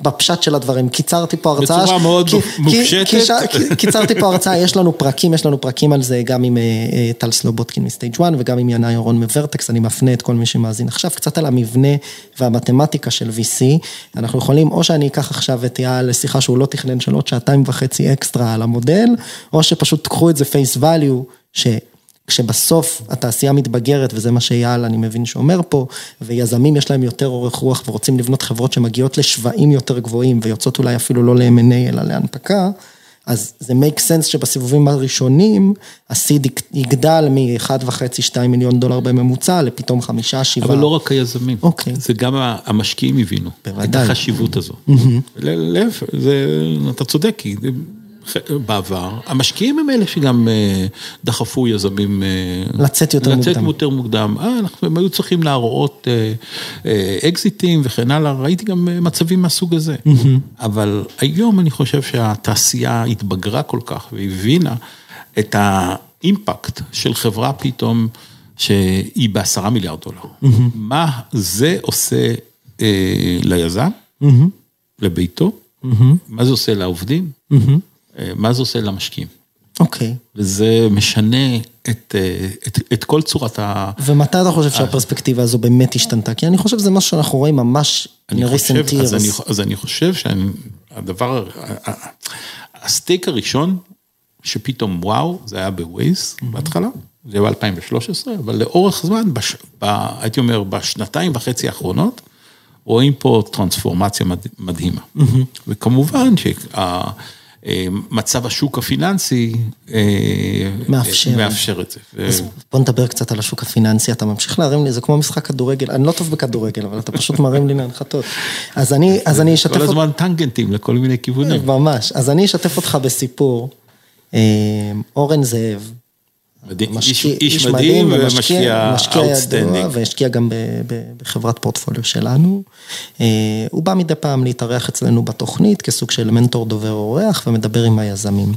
בפשט של הדברים. קיצרתי פה הרצאה. בצורה מאוד מופשטת. קיצרתי פה הרצאה, יש לנו פרקים, יש לנו פרקים על זה גם עם אה, אה, טל סלובודקין מסטייג' 1 וגם עם ינאי אורון מוורטקס, אני מפנה את כל מי שמאזין עכשיו, קצת על המבנה והמתמטיקה של VC. אנחנו יכולים, או שאני אקח עכשיו את יעל לשיחה שהוא לא תכנן של עוד שעתיים וחצי אקסטרה על המודל, או שפשוט תקחו את זה face value, ש... כשבסוף התעשייה מתבגרת, וזה מה שאייל, אני מבין, שאומר פה, ויזמים יש להם יותר אורך רוח ורוצים לבנות חברות שמגיעות לשווים יותר גבוהים, ויוצאות אולי אפילו לא ל-M&A אלא להנפקה, אז זה make sense שבסיבובים הראשונים, הסיד יגדל מ-1.5-2 מיליון דולר בממוצע, לפתאום 5-7. אבל לא רק היזמים, אוקיי. זה גם המשקיעים הבינו, בוודאי. את החשיבות הזו. להפך, אתה צודק, כי בעבר, המשקיעים הם אלה שגם אה, דחפו יזמים... אה, לצאת יותר לצאת מוקדם. יותר מוקדם. אה, אנחנו, הם היו צריכים להראות אה, אקזיטים וכן הלאה, ראיתי גם מצבים מהסוג הזה. אבל היום אני חושב שהתעשייה התבגרה כל כך והבינה את האימפקט של חברה פתאום שהיא בעשרה מיליארד דולר. מה זה עושה אה, ליזם, לביתו, מה זה עושה לעובדים, אה, מה זה עושה למשקיעים. אוקיי. וזה משנה את, אה, את, את כל צורת ה... ומתי אתה חושב שהפרספקטיבה הזו באמת השתנתה? כי אני חושב שזה משהו שאנחנו רואים ממש אני in חושב, recent אז אני, years. אז אני חושב שהדבר, הסטייק הראשון, שפתאום וואו, זה היה בווייז בהתחלה, זה היה ב-2013, אבל לאורך זמן, בש, ב, הייתי אומר, בשנתיים וחצי האחרונות, רואים פה טרנספורמציה מד, מדהימה. וכמובן שמצב השוק הפיננסי אה, מאפשר. מאפשר את זה. אז בוא נדבר קצת על השוק הפיננסי, אתה ממשיך להרים לי, זה כמו משחק כדורגל, אני לא טוב בכדורגל, אבל אתה פשוט מרים לי להנחתות. אז אני, אז אני אשתף כל הזמן טנגנטים לכל מיני כיוונים. ממש, אז אני אשתף אותך בסיפור. אה, אורן זאב, מדהים, משקיע, איש, איש מדהים ומשקיע outstanding. והשקיע גם ב, ב, בחברת פורטפוליו שלנו. אה, הוא בא מדי פעם להתארח אצלנו בתוכנית כסוג של מנטור, דובר אורח ומדבר עם היזמים.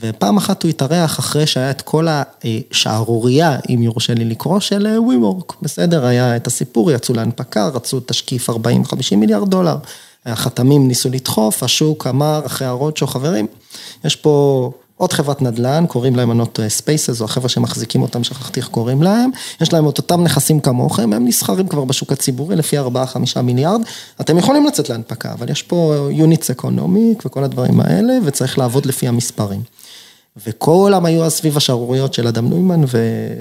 ופעם אחת הוא התארח אחרי שהיה את כל השערורייה, אם יורשה לי לקרוא, של WeWork. בסדר, היה את הסיפור, יצאו להנפקה, רצו תשקיף 40-50 מיליארד דולר. החתמים ניסו לדחוף, השוק אמר אחרי ה roadshow, חברים, יש פה עוד חברת נדל"ן, קוראים להם ענות Spaces, או החבר'ה שמחזיקים אותם, שכחתי איך קוראים להם, יש להם את אותם נכסים כמוכם, הם נסחרים כבר בשוק הציבורי לפי 4-5 מיליארד, אתם יכולים לצאת להנפקה, אבל יש פה units economic וכל הדברים האלה, וצריך לעבוד לפי המספרים. וכולם היו אז סביב השערוריות של אדם נוימן,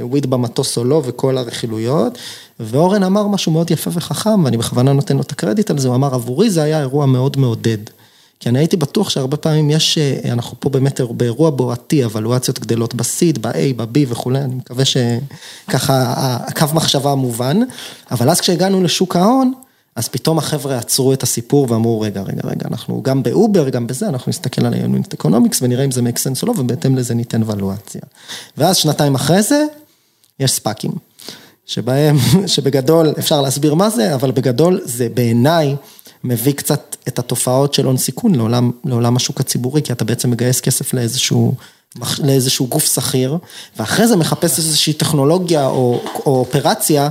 weed במטוס או לא, וכל הרכילויות, ואורן אמר משהו מאוד יפה וחכם, ואני בכוונה נותן לו את הקרדיט על זה, הוא אמר, עבורי זה היה אירוע מאוד מעודד. כי אני הייתי בטוח שהרבה פעמים יש, אנחנו פה באמת באירוע בועתי, אבלואציות גדלות ב-seed, ב-A, ב-B וכולי, אני מקווה שככה הקו מחשבה מובן, אבל אז כשהגענו לשוק ההון, אז פתאום החבר'ה עצרו את הסיפור ואמרו, רגע, רגע, רגע, אנחנו גם באובר, גם בזה, אנחנו נסתכל על ה-unit economics ונראה אם זה make sense או לא, ובהתאם לזה ניתן ולואציה. ואז שנתיים אחרי זה, יש ספאקים, שבהם, שבגדול אפשר להסביר מה זה, אבל בגדול זה בעיניי מביא קצת את התופעות של הון סיכון לעולם, לעולם השוק הציבורי, כי אתה בעצם מגייס כסף לאיזשהו, לאיזשהו גוף שכיר, ואחרי זה מחפש איזושהי טכנולוגיה או, או אופרציה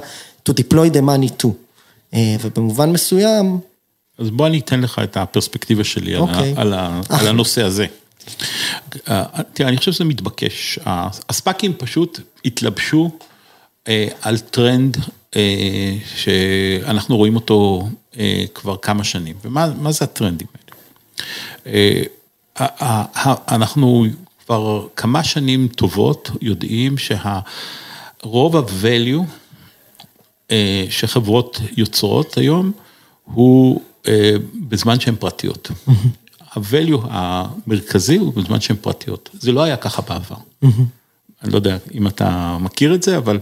to deploy the money to. ובמובן מסוים... אז בוא אני אתן לך את הפרספקטיבה שלי אוקיי. על, ה, על הנושא הזה. תראה, אני חושב שזה מתבקש. הספאקים פשוט התלבשו על טרנד שאנחנו רואים אותו כבר כמה שנים. ומה זה הטרנדים האלה? אנחנו כבר כמה שנים טובות יודעים שהרוב ה-value שחברות יוצרות היום, הוא בזמן שהן פרטיות. ה-value המרכזי הוא בזמן שהן פרטיות. זה לא היה ככה בעבר. אני לא יודע אם אתה מכיר את זה, אבל...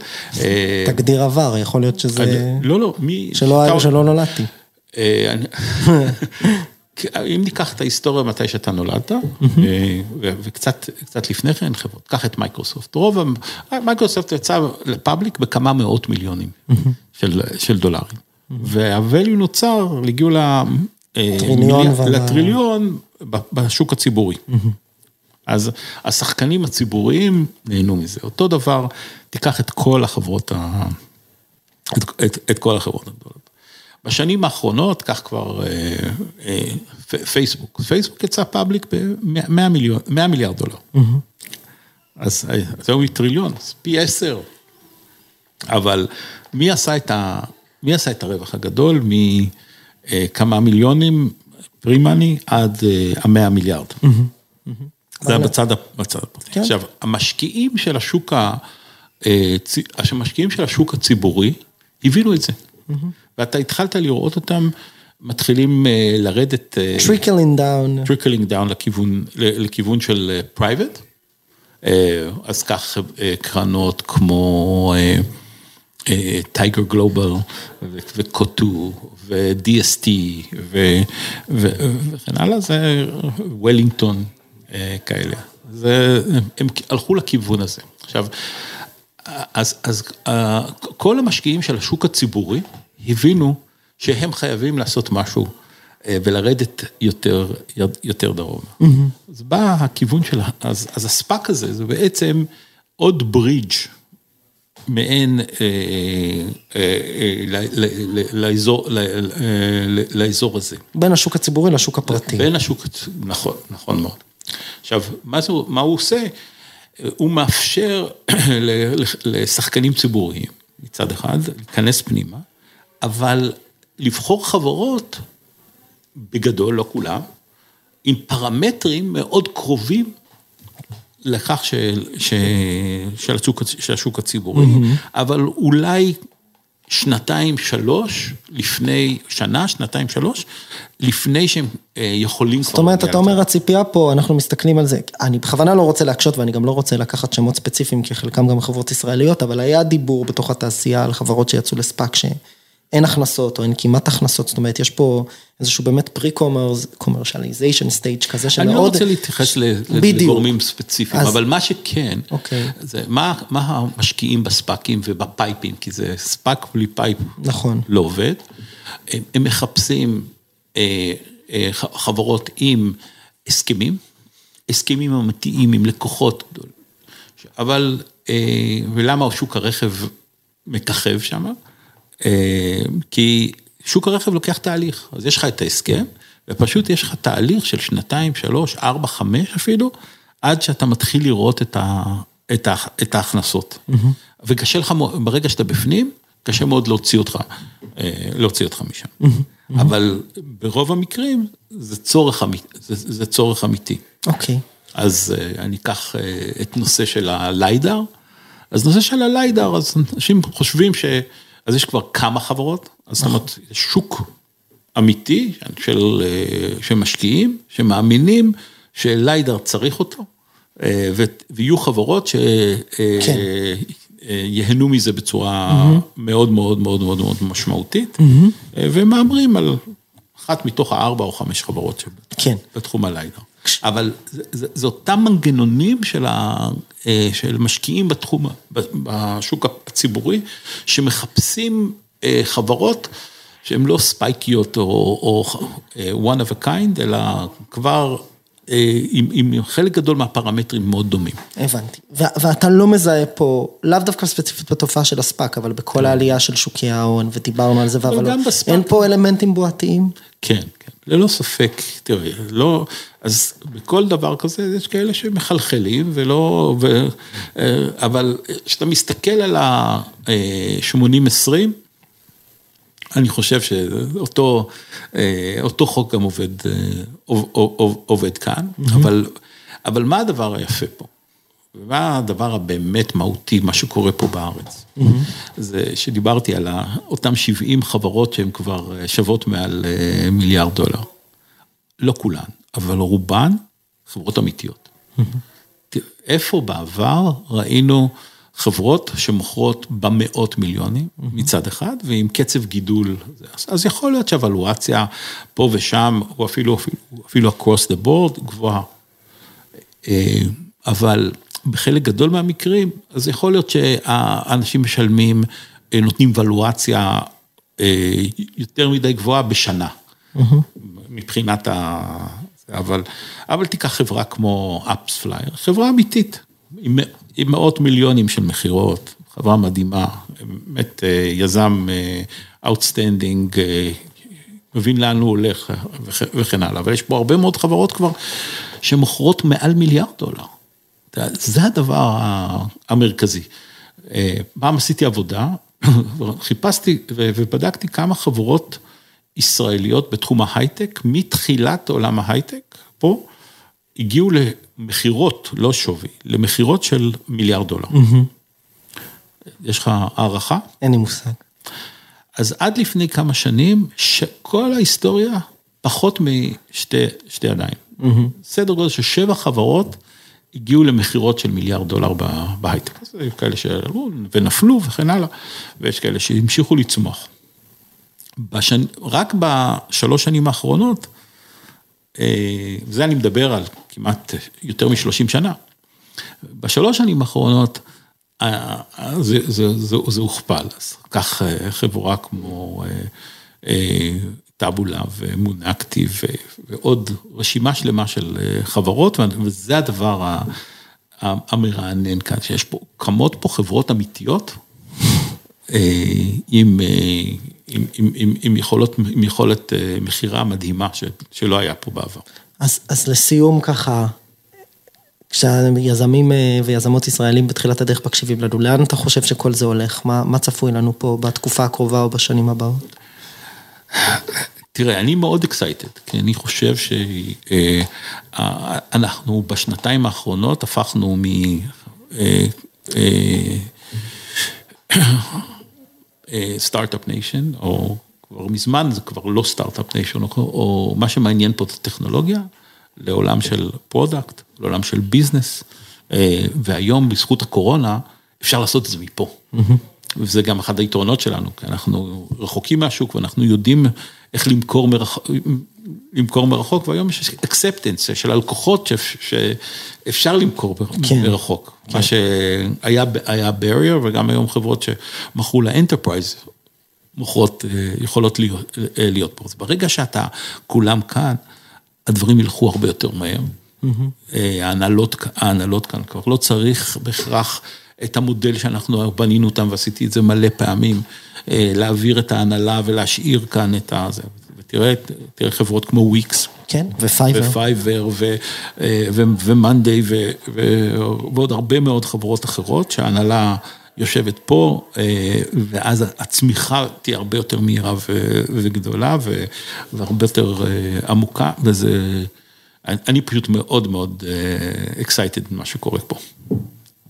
תגדיר עבר, יכול להיות שזה... לא, לא, מי... שלא שלא נולדתי. אם ניקח את ההיסטוריה מתי שאתה נולדת, וקצת לפני כן חברות, קח את מייקרוסופט, רוב, מייקרוסופט יצא ל public בכמה מאות מיליונים של דולרים, וה-value נוצר, הגיעו לטריליון בשוק הציבורי. אז השחקנים הציבוריים נהנו מזה, אותו דבר, תיקח את כל החברות, את כל החברות הגדולות. בשנים האחרונות, כך כבר פייסבוק, פייסבוק יצא פאבליק ב-100 מיליארד דולר. אז היום היא טריליון, אז פי עשר. אבל מי עשה את, ה, מי עשה את הרווח הגדול מכמה מיליונים pre-money עד המאה מיליארד? זה היה בצד הפרטי. עכשיו, המשקיעים של השוק אה, צ- המשקיעים של השוק הציבורי הבינו את זה. ואתה התחלת לראות אותם מתחילים אה, לרדת, אה, trickling down. trickling down לכיוון, לכיוון של private. אז כך אה, קרנות כמו טייגר גלובל וקוטו ו-DST ו- ו- וכן הלאה, זה וולינגטון אה, כאלה. זה, הם, הלכו לכיוון הזה. עכשיו, אז, אז אה, כל המשקיעים של השוק הציבורי הבינו שהם חייבים לעשות משהו אה, ולרדת יותר, יותר דרומה. אז בא הכיוון של, אז, אז הספאק הזה זה בעצם עוד ברידג' מעין אה, אה, אה, לאזור הזה. בין השוק הציבורי לשוק הפרטי. בין השוק, נכון, נכון מאוד. עכשיו, מה, זה, מה הוא עושה? הוא מאפשר לשחקנים ציבוריים מצד אחד להיכנס פנימה, אבל לבחור חברות, בגדול, לא כולם, עם פרמטרים מאוד קרובים לכך של, של, של, השוק, של השוק הציבורי, אבל אולי שנתיים, שלוש, לפני, שנה, שנתיים, שלוש, לפני שהם אה, יכולים. זאת אומרת, אתה אומר, הציפייה פה, אנחנו מסתכלים על זה, אני בכוונה לא רוצה להקשות ואני גם לא רוצה לקחת שמות ספציפיים, כי חלקם גם חברות ישראליות, אבל היה דיבור בתוך התעשייה על חברות שיצאו לספאק שאין הכנסות או אין כמעט הכנסות, זאת אומרת, יש פה איזשהו באמת pre-commercialization stage כזה אני לא שמאוד... רוצה להתייחס בדיוק. לגורמים ספציפיים, אז- אבל מה שכן, אוקיי. זה מה, מה המשקיעים בספאקים ובפייפים, כי זה ספאק בלי PIPE נכון. לא עובד, הם, הם מחפשים אה, אה, חברות עם הסכמים, הסכמים אמיתיים עם לקוחות גדולים, אבל, אה, ולמה שוק הרכב מככב שם? אה, כי שוק הרכב לוקח תהליך, אז יש לך את ההסכם, ופשוט יש לך תהליך של שנתיים, שלוש, ארבע, חמש אפילו, עד שאתה מתחיל לראות את, ה, את, ה, את ההכנסות. וקשה לך, ברגע שאתה בפנים, קשה מאוד להוציא אותך, אה, להוציא אותך משם. אבל ברוב המקרים זה צורך, אמי- זה, זה צורך אמיתי. אוקיי. אז אה, אני אקח את נושא של הליידר. אז נושא של הליידר, אז אנשים חושבים ש... אז יש כבר כמה חברות, אז זאת אומרת, יש שוק אמיתי של, אה, שמשקיעים, שמאמינים שליידר צריך אותו, אה, ויהיו חברות כן. שיהנו מזה בצורה מאוד מאוד מאוד מאוד מאוד משמעותית, אה, ומהמרים על אחת מתוך הארבע או חמש חברות כן. בתחום הליידר. אבל זה, זה, זה אותם מנגנונים של, ה, אה, של משקיעים בתחום, בשוק הציבורי, שמחפשים אה, חברות שהן לא ספייקיות או, או אה, one of a kind, אלא כבר עם, עם חלק גדול מהפרמטרים מאוד דומים. הבנתי. ו- ואתה לא מזהה פה, לאו דווקא ספציפית בתופעה של הספאק, אבל בכל העלייה של שוקי ההון, ודיברנו על זה, אבל גם לא- בספאק. אין פה אלמנטים בועתיים? כן, כן, ללא ספק, תראי, לא, אז בכל דבר כזה יש כאלה שמחלחלים ולא, ו, אה, אבל כשאתה מסתכל על ה-80-20, אני חושב שאותו אה, אותו חוק גם עובד, אה, עוב- עוב- עובד כאן, אבל, אבל מה הדבר היפה פה? ומה הדבר הבאמת מהותי, מה שקורה פה בארץ? זה שדיברתי על אותם 70 חברות שהן כבר שוות מעל מיליארד דולר. לא כולן, אבל רובן חברות אמיתיות. איפה בעבר ראינו חברות שמוכרות במאות מיליונים מצד אחד, ועם קצב גידול, אז- אז יכול להיות שהוולואציה פה ושם, או אפילו, אפילו, אפילו across the board, גבוהה. אה, אבל בחלק גדול מהמקרים, אז יכול להיות שהאנשים משלמים, אה, נותנים ולואציה אה, יותר מדי גבוהה בשנה, מבחינת ה... אבל, אבל תיקח חברה כמו אפספלייר, חברה אמיתית, עם, עם מאות מיליונים של מכירות, חברה מדהימה, באמת אה, יזם outstanding, מבין לאן הוא הולך וכ- וכן הלאה, אבל יש פה הרבה מאוד חברות כבר שמוכרות מעל מיליארד דולר. זה הדבר המרכזי. אה, פעם עשיתי עבודה, חיפשתי ובדקתי כמה חברות ישראליות בתחום ההייטק, מתחילת עולם ההייטק, פה, הגיעו למכירות, לא שווי, למכירות של מיליארד דולר. יש לך הערכה? אין לי מושג. אז עד לפני כמה שנים, שכל ההיסטוריה פחות משתי ידיים. סדר גודל של שבע חברות הגיעו למכירות של מיליארד דולר בהייטק. אז היו כאלה שעלו ונפלו וכן הלאה, ויש כאלה שהמשיכו לצמוח. בשנ... רק בשלוש שנים האחרונות, אה, וזה אני מדבר על כמעט יותר משלושים שנה, בשלוש שנים האחרונות אה, אה, זה, זה, זה, זה הוכפל, אז קח אה, חברה כמו טאבולה ומונקטי ועוד רשימה שלמה של חברות, וזה הדבר המרענן כאן, שיש פה, קמות פה חברות אמיתיות עם, עם, עם, עם, עם יכולות, עם יכולת אה, מכירה מדהימה ש- שלא היה פה בעבר. אז, אז לסיום ככה, כשהיזמים אה, ויזמות ישראלים בתחילת הדרך מקשיבים לנו, לאן אתה חושב שכל זה הולך? מה, מה צפוי לנו פה בתקופה הקרובה או בשנים הבאות? תראה, אני מאוד excited, כי אני חושב שאנחנו בשנתיים האחרונות הפכנו מ... אה, start-up nation, או כבר מזמן זה כבר לא start-up nation, או מה שמעניין פה זה טכנולוגיה, לעולם של product, לעולם של business, אה, והיום בזכות הקורונה אפשר לעשות את זה מפה. וזה גם אחד היתרונות שלנו, כי אנחנו רחוקים מהשוק ואנחנו יודעים איך למכור מרחוק, למכור מרחוק, והיום יש acceptance של הלקוחות שאפשר למכור כן. מרחוק. כן. מה שהיה היה barrier, וגם היום חברות שמכרו ל enterprise, מוכרות, יכולות להיות, להיות פה. אז ברגע שאתה כולם כאן, הדברים ילכו הרבה יותר מהר. Mm-hmm. ההנהלות, ההנהלות כאן כבר לא צריך בהכרח את המודל שאנחנו בנינו אותם ועשיתי את זה מלא פעמים, להעביר את ההנהלה ולהשאיר כאן את הזה. ותראה, תראה חברות כמו וויקס. כן, ופייבר. ופייבר, ומאנדיי, ועוד הרבה מאוד חברות אחרות, שההנהלה יושבת פה, ואז הצמיחה תהיה הרבה יותר מהירה וגדולה, והרבה יותר עמוקה, וזה, אני פשוט מאוד מאוד excited ממה שקורה פה.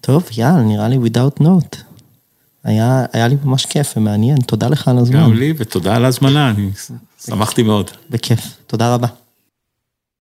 טוב, יאללה, נראה לי without note. היה, היה לי ממש כיף ומעניין, תודה לך על הזמן. גם לי, ותודה על ההזמנה, אני שמחתי מאוד. בכיף, תודה רבה.